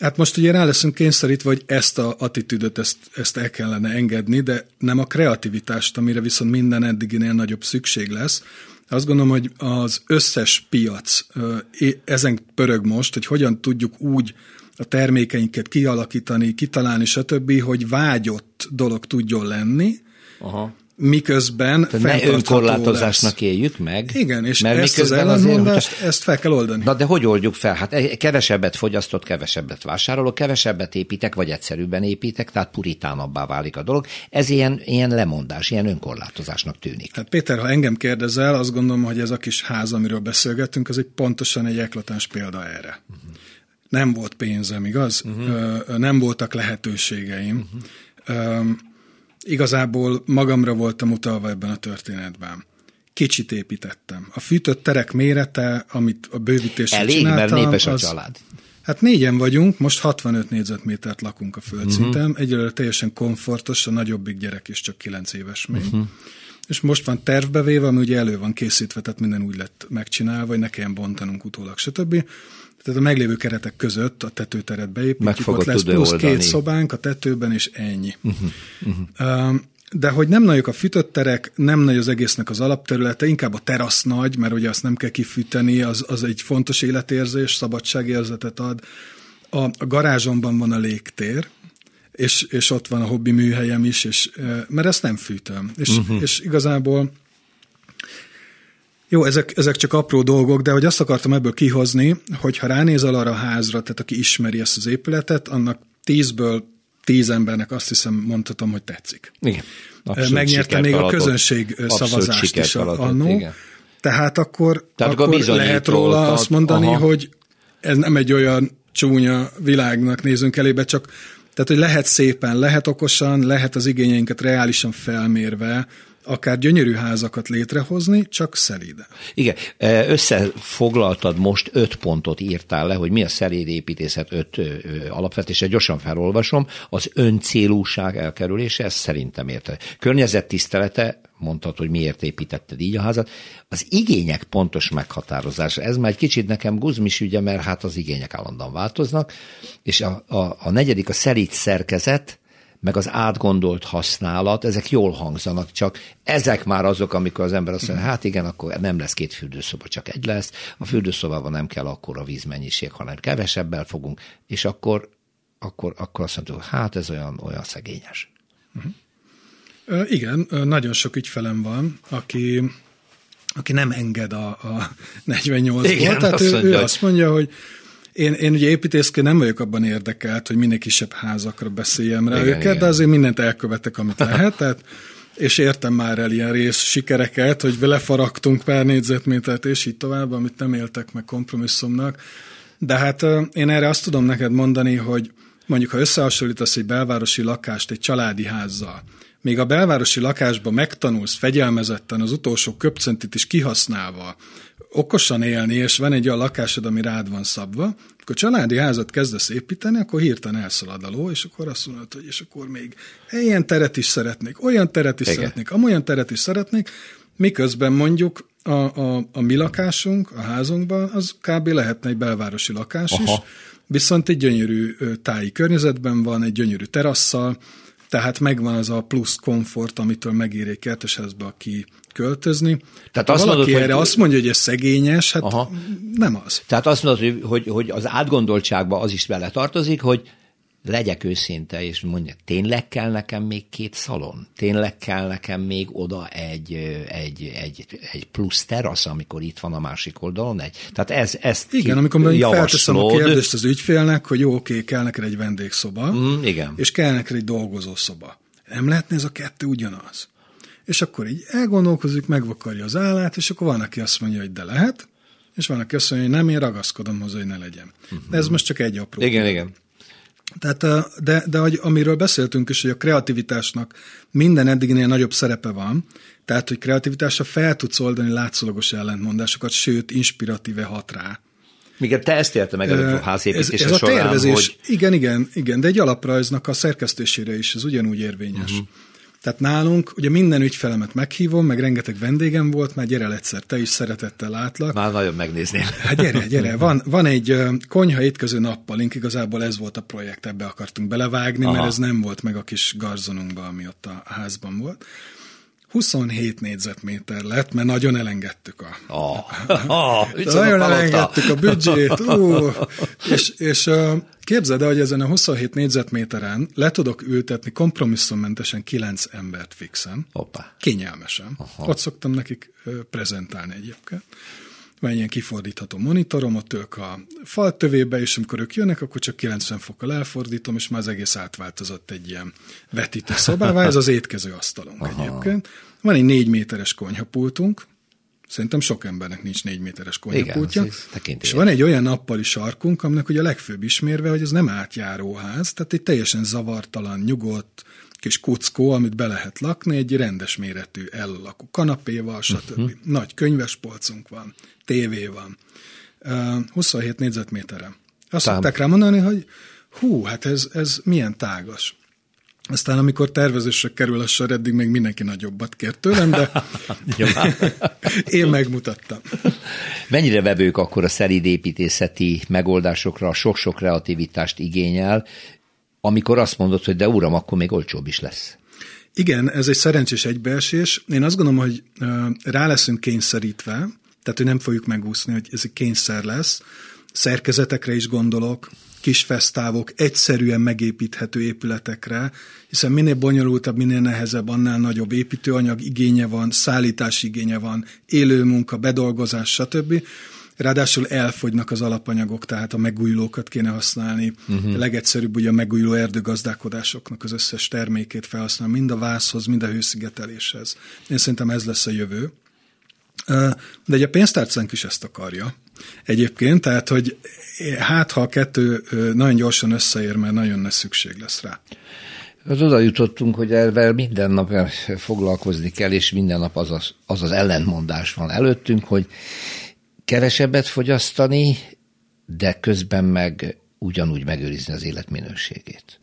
Hát most ugye rá leszünk kényszerítve, hogy ezt a attitűdöt, ezt, ezt el kellene engedni, de nem a kreativitást, amire viszont minden eddiginél nagyobb szükség lesz. Azt gondolom, hogy az összes piac ezen pörög most, hogy hogyan tudjuk úgy a termékeinket kialakítani, kitalálni, stb., hogy vágyott dolog tudjon lenni, Aha miközben ne önkorlátozásnak lesz. éljük meg. Igen, és mert ezt az ellenmondást, azért, ezt fel kell oldani. Na de hogy oldjuk fel? Hát e- kevesebbet fogyasztott, kevesebbet vásárolok, kevesebbet építek, vagy egyszerűbben építek, tehát puritánabbá válik a dolog. Ez ilyen, ilyen lemondás, ilyen önkorlátozásnak tűnik. Hát Péter, ha engem kérdezel, azt gondolom, hogy ez a kis ház, amiről beszélgettünk, az egy pontosan egy eklatáns példa erre. Uh-huh. Nem volt pénzem, igaz? Uh-huh. Nem voltak lehetőségeim. Uh-huh igazából magamra voltam utalva ebben a történetben. Kicsit építettem. A fűtött terek mérete, amit a bővítésre Elég, csináltam, mert népes a az, család. Hát négyen vagyunk, most 65 négyzetmétert lakunk a földszinten, uh-huh. egyelőre teljesen komfortos, a nagyobbik gyerek is csak 9 éves még. Uh-huh. És most van tervbevéve, ami ugye elő van készítve, tehát minden úgy lett megcsinálva, hogy ne kelljen bontanunk utólag, stb. Tehát a meglévő keretek között a tetőteret beépítjük, ott lesz plusz oldani. két szobánk a tetőben, és ennyi. Uh-huh. Uh-huh. De hogy nem nagyok a fűtötterek, nem nagy az egésznek az alapterülete, inkább a terasz nagy, mert ugye azt nem kell kifűteni, az, az egy fontos életérzés, szabadságérzetet ad. A, a garázsomban van a légtér, és, és ott van a hobbi műhelyem is, és, mert ezt nem fűtöm. És, uh-huh. és igazából jó, ezek, ezek csak apró dolgok, de hogy azt akartam ebből kihozni, hogy ha ránézel arra a házra, tehát aki ismeri ezt az épületet, annak tízből tíz embernek azt hiszem mondhatom, hogy tetszik. Igen. Megnyerte még a közönség szavazást is annó. Tehát akkor, Tehát akkor lehet róla azt mondani, aha. hogy ez nem egy olyan csúnya világnak nézünk elébe, csak tehát, hogy lehet szépen, lehet okosan, lehet az igényeinket reálisan felmérve, akár gyönyörű házakat létrehozni, csak szelíden. Igen, e, összefoglaltad most öt pontot írtál le, hogy mi a szelíd építészet öt alapvetése, gyorsan felolvasom, az öncélúság elkerülése, ez szerintem érte. Környezettisztelete, mondtad, hogy miért építetted így a házat. Az igények pontos meghatározása, ez már egy kicsit nekem guzmis ügye, mert hát az igények állandóan változnak, és a, a, a negyedik a szelíd szerkezet, meg az átgondolt használat, ezek jól hangzanak, csak ezek már azok, amikor az ember azt mondja, hát igen, akkor nem lesz két fürdőszoba, csak egy lesz, a fürdőszobában nem kell akkor a vízmennyiség, hanem kevesebbel fogunk, és akkor, akkor, akkor azt mondjuk, hát ez olyan, olyan szegényes. Uh-huh. Igen, nagyon sok ügyfelem van, aki, aki nem enged a, a 48-ból, tehát azt ő, mondja, ő azt mondja, hogy én, én ugye építészként nem vagyok abban érdekelt, hogy minél kisebb házakra beszéljem rá igen, őket, igen. de azért mindent elkövetek, amit lehet, tehát, és értem már el ilyen rész sikereket, hogy lefaragtunk pár négyzetmétert, és így tovább, amit nem éltek meg kompromisszumnak. De hát én erre azt tudom neked mondani, hogy mondjuk, ha összehasonlítasz egy belvárosi lakást egy családi házzal, még a belvárosi lakásban megtanulsz fegyelmezetten az utolsó köpcentit is kihasználva, okosan élni, és van egy olyan lakásod, ami rád van szabva, akkor családi házat kezdesz építeni, akkor hirtelen elszalad a ló, és akkor azt mondod, hogy és akkor még ilyen teret is szeretnék, olyan teret is Igen. szeretnék, amolyan teret is szeretnék, miközben mondjuk a, a, a mi lakásunk, a házunkban, az kb. lehetne egy belvárosi lakás Aha. is, viszont egy gyönyörű táji környezetben van, egy gyönyörű terasszal, tehát megvan az a plusz komfort, amitől megír egy kertesházba, aki költözni. Tehát ha azt valaki mondod, erre hogy... azt mondja, hogy ez szegényes, hát Aha. nem az. Tehát azt mondod, hogy, hogy, hogy az átgondoltságba az is vele tartozik, hogy legyek őszinte, és mondja, tényleg kell nekem még két szalon? Tényleg kell nekem még oda egy, egy, egy, egy plusz terasz, amikor itt van a másik oldalon egy? Tehát ez, ezt Igen, amikor mondjuk felteszem a kérdést az ügyfélnek, hogy jó, oké, kell neked egy vendégszoba, mm, igen. és kell neked egy dolgozószoba. Nem lehetne ez a kettő ugyanaz? És akkor így elgondolkozik, megvakarja az állát, és akkor van, aki azt mondja, hogy de lehet, és van, aki azt mondja, hogy nem, én ragaszkodom hozzá, hogy ne legyen. Uh-huh. De ez most csak egy apró. Igen, igen. Tehát, de, de hogy, amiről beszéltünk is, hogy a kreativitásnak minden eddignél nagyobb szerepe van, tehát, hogy kreativitásra fel tudsz oldani látszólagos ellentmondásokat, sőt, inspiratíve hat rá. Még te ezt érte meg a házépítése ez, ez során, a tervezés, hogy... Igen, igen, igen, de egy alaprajznak a szerkesztésére is ez ugyanúgy érvényes. Uh-huh. Tehát nálunk ugye minden ügyfelemet meghívom, meg rengeteg vendégem volt, már gyere egyszer, te is szeretettel látlak. Már nagyon megnézném. Hát gyere, gyere, van, van egy konyha étkező nappalink, igazából ez volt a projekt, ebbe akartunk belevágni, Aha. mert ez nem volt meg a kis garzonunkban, ami ott a házban volt. 27 négyzetméter lett, mert nagyon elengedtük a... Oh. Oh, nagyon elengedtük a büdzsét, ú, és, és képzeld el, hogy ezen a 27 négyzetméteren le tudok ültetni kompromisszummentesen 9 embert fixen. Hoppá. Kényelmesen. Aha. Ott szoktam nekik prezentálni egyébként van ilyen kifordítható monitorom, ott ők a fal tövébe, és amikor ők jönnek, akkor csak 90 fokkal elfordítom, és már az egész átváltozott egy ilyen vetítő szobává, ez az étkező asztalunk Aha. egyébként. Van egy négy méteres konyhapultunk, Szerintem sok embernek nincs négy méteres konyhapultja. És van egy olyan nappali sarkunk, aminek ugye a legfőbb ismérve, hogy ez nem átjáróház, tehát egy teljesen zavartalan, nyugodt, kis kuckó, amit be lehet lakni, egy rendes méretű ellakó kanapéval, stb. Uh-huh. Nagy könyvespolcunk van, tévé van. Uh, 27 négyzetméterre. Azt Tám. szokták rá mondani, hogy hú, hát ez, ez milyen tágas. Aztán amikor tervezésre kerül a sor, eddig még mindenki nagyobbat kért tőlem, de én megmutattam. Mennyire vevők akkor a szerid építészeti megoldásokra, a sok-sok kreativitást igényel, amikor azt mondod, hogy de uram, akkor még olcsóbb is lesz. Igen, ez egy szerencsés egybeesés. Én azt gondolom, hogy rá leszünk kényszerítve, tehát hogy nem fogjuk megúszni, hogy ez egy kényszer lesz. Szerkezetekre is gondolok, kis fesztávok, egyszerűen megépíthető épületekre, hiszen minél bonyolultabb, minél nehezebb, annál nagyobb építőanyag igénye van, szállítási igénye van, élő munka, bedolgozás, stb. Ráadásul elfogynak az alapanyagok, tehát a megújulókat kéne használni. Uh-huh. Legegyszerűbb ugye a megújuló erdőgazdálkodásoknak az összes termékét felhasználni, mind a vászhoz, mind a hőszigeteléshez. Én szerintem ez lesz a jövő. De egy a pénztárcánk is ezt akarja. Egyébként, tehát, hogy hát ha a kettő nagyon gyorsan összeér, mert nagyon nagy szükség lesz rá. Az oda jutottunk, hogy ezzel minden nap foglalkozni kell, és minden nap az az, az az ellentmondás van előttünk, hogy kevesebbet fogyasztani, de közben meg ugyanúgy megőrizni az életminőségét.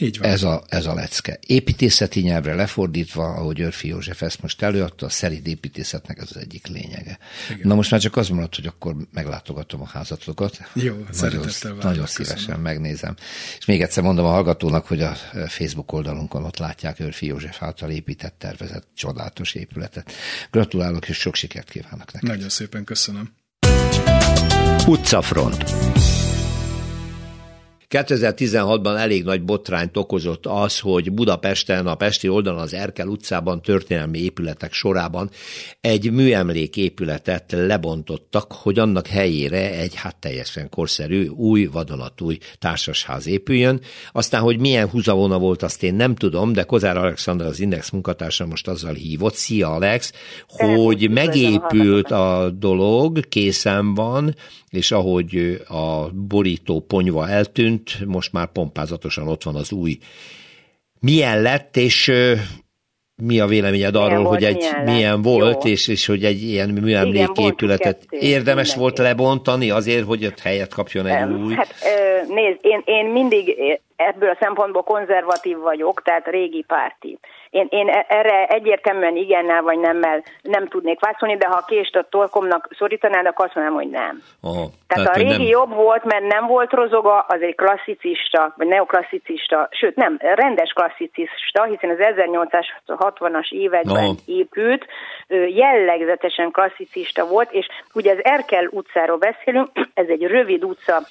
Így van. Ez a, ez a lecke. Építészeti nyelvre lefordítva, ahogy Örfi József ezt most előadta, a szerint építészetnek ez az egyik lényege. Igen. Na most már csak az maradt, hogy akkor meglátogatom a házatokat. Jó, nagyon, nagyon szívesen köszönöm. megnézem. És még egyszer mondom a hallgatónak, hogy a Facebook oldalunkon ott látják Örfi József által épített, tervezett csodálatos épületet. Gratulálok, és sok sikert kívánok neked. Nagyon szépen köszönöm. Utcafront. 2016-ban elég nagy botrányt okozott az, hogy Budapesten, a Pesti oldalon, az Erkel utcában történelmi épületek sorában egy műemlék épületet lebontottak, hogy annak helyére egy hát teljesen korszerű, új, vadonatúj társasház épüljön. Aztán, hogy milyen húzavona volt, azt én nem tudom, de Kozár Alexander, az Index munkatársa most azzal hívott, szia Alex, hogy megépült a dolog, készen van, és ahogy a borító ponyva eltűnt, most már pompázatosan ott van az új. Milyen lett, és mi a véleményed milyen arról, volt, hogy egy milyen, milyen volt, és, és hogy egy ilyen műemléképületet érdemes volt lebontani azért, hogy ott helyet kapjon egy új? Hát nézd, én, én mindig ebből a szempontból konzervatív vagyok, tehát régi párti. Én, én e- erre egyértelműen igennel vagy nemmel nem tudnék válaszolni, de ha a kést a torkomnak szorítanád, akkor azt mondanám, hogy nem. Aha, tehát, tehát a régi nem... jobb volt, mert nem volt rozoga, az egy klasszicista, vagy neoklasszicista, sőt nem, rendes klasszicista, hiszen az 1860-as években Aha. épült, jellegzetesen klasszicista volt, és ugye az Erkel utcáról beszélünk, ez egy rövid utca,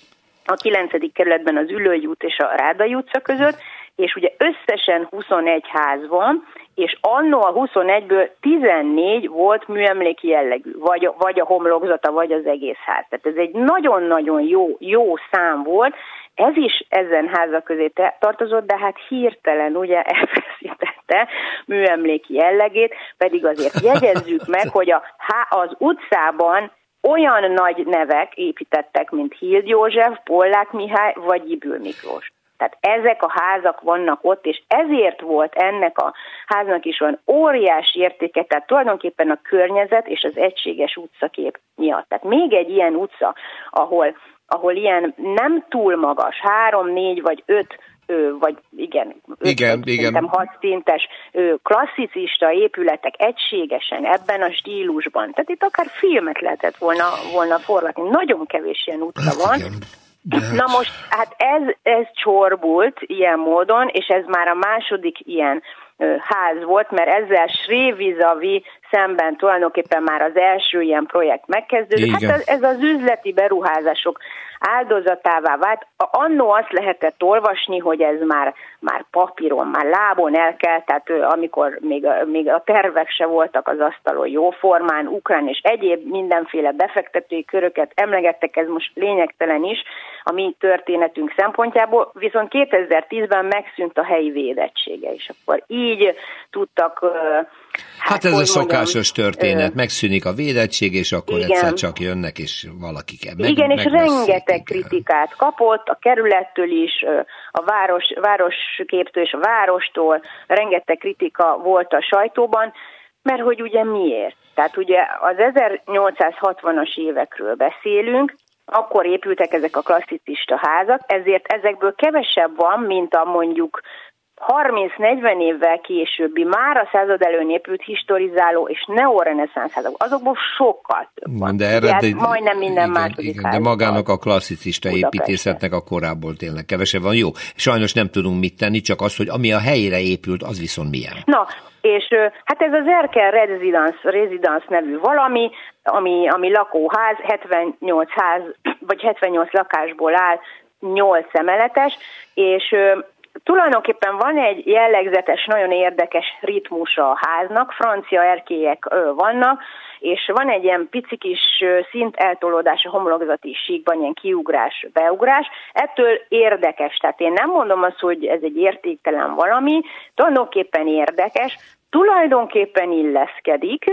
a 9. kerületben az Ülői út és a Rádai utca között, és ugye összesen 21 ház van, és annó a 21-ből 14 volt műemléki jellegű, vagy, vagy a homlokzata, vagy az egész ház. Tehát ez egy nagyon-nagyon jó, jó szám volt, ez is ezen házak közé tartozott, de hát hirtelen ugye elveszítette műemléki jellegét, pedig azért jegyezzük meg, hogy a, az utcában olyan nagy nevek építettek, mint Hild József, Pollák Mihály vagy Ibül Miklós. Tehát ezek a házak vannak ott, és ezért volt ennek a háznak is olyan óriási értéke, tehát tulajdonképpen a környezet és az egységes utcakép miatt. Tehát még egy ilyen utca, ahol, ahol ilyen nem túl magas, három, négy vagy öt vagy igen, igen, öt, igen. hat szintes klasszicista épületek egységesen ebben a stílusban. Tehát itt akár filmet lehetett volna, volna forgatni. Nagyon kevés ilyen utca van. Igen. De... Na most, hát ez, ez csorbult ilyen módon, és ez már a második ilyen ház volt, mert ezzel Srévizavi szemben tulajdonképpen már az első ilyen projekt megkezdődött. Hát ez, ez az üzleti beruházások áldozatává vált. Annó azt lehetett olvasni, hogy ez már, már papíron, már lábon elkelt, tehát amikor még, még a tervek se voltak az asztalon jó formán, ukrán és egyéb mindenféle befektetői köröket emlegettek, ez most lényegtelen is a mi történetünk szempontjából, viszont 2010-ben megszűnt a helyi védettsége, és akkor így tudtak Hát, hát ez a szokásos történet, ö... megszűnik a védettség, és akkor igen. egyszer csak jönnek, és valaki kell meg, Igen, és rengeteg kritikát kapott, a kerülettől is, a város, városképtől és a várostól, rengeteg kritika volt a sajtóban, mert hogy ugye miért? Tehát ugye az 1860-as évekről beszélünk, akkor épültek ezek a klasszicista házak, ezért ezekből kevesebb van, mint a mondjuk 30-40 évvel későbbi, már a század előn épült historizáló és neoreneszánsz házak, azokból sokkal több van. De erre, de, majdnem minden igen, második igen, De magának a klasszicista építészetnek a korából tényleg kevesebb van. Jó, sajnos nem tudunk mit tenni, csak az, hogy ami a helyre épült, az viszont milyen. Na, és hát ez az Erkel Residence, Residence nevű valami, ami, ami lakóház, 78 ház, vagy 78 lakásból áll, 8 emeletes, és Tulajdonképpen van egy jellegzetes, nagyon érdekes ritmusa a háznak, francia erkélyek vannak, és van egy ilyen pici kis szint eltolódás a homlokzati síkban, ilyen kiugrás, beugrás. Ettől érdekes, tehát én nem mondom azt, hogy ez egy értéktelen valami, tulajdonképpen érdekes, tulajdonképpen illeszkedik,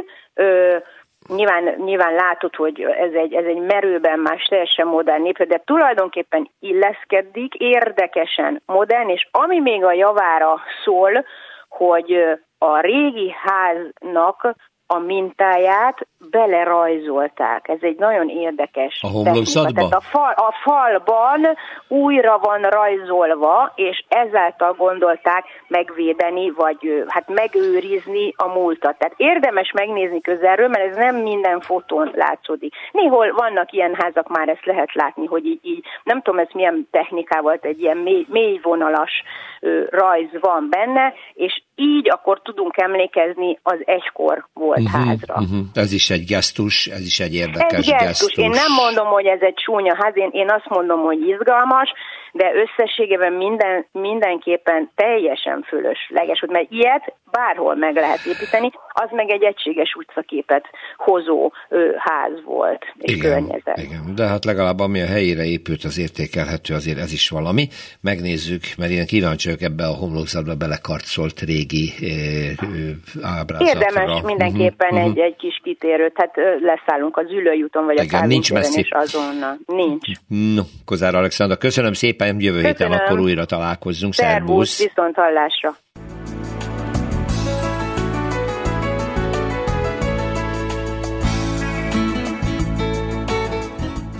Nyilván, nyilván látod, hogy ez egy, ez egy merőben más teljesen modern népre, de tulajdonképpen illeszkedik, érdekesen modern, és ami még a javára szól, hogy a régi háznak a mintáját belerajzolták. Ez egy nagyon érdekes A homlokzatban? a, fal, a falban újra van rajzolva, és ezáltal gondolták megvédeni, vagy hát megőrizni a múltat. Tehát érdemes megnézni közelről, mert ez nem minden fotón látszódik. Néhol vannak ilyen házak, már ezt lehet látni, hogy így, így nem tudom, ez milyen technikával, egy ilyen mély, mély vonalas ö, rajz van benne, és így akkor tudunk emlékezni az egykor volt uh-huh, házra. Uh-huh. Ez is egy gesztus, ez is egy érdekes ez gesztus. gesztus. Én nem mondom, hogy ez egy csúnya ház, én, én azt mondom, hogy izgalmas, de összességében minden, mindenképpen teljesen fölösleges, hogy mert ilyet bárhol meg lehet építeni, az meg egy egységes utcaképet hozó ő, ház volt, és igen, környezet. Igen, de hát legalább ami a helyére épült, az értékelhető, azért ez is valami. Megnézzük, mert én kíváncsi vagyok ebbe a homlokzatba belekarcolt régi eh, ábrázatra. Érdemes mindenképpen uh-huh, egy, egy kis kitérőt, hát leszállunk az ülőjúton, vagy igen, a nincs messzi. és azonnal. Nincs. No, Kozár Alexandra, köszönöm szépen, jövő Köszönöm. héten akkor újra találkozzunk. Szervusz! viszont hallásra!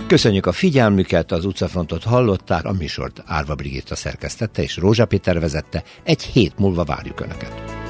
Köszönjük a figyelmüket, az utcafrontot hallották, a műsort Árva Brigitta szerkesztette és Rózsa Péter vezette. Egy hét múlva várjuk Önöket.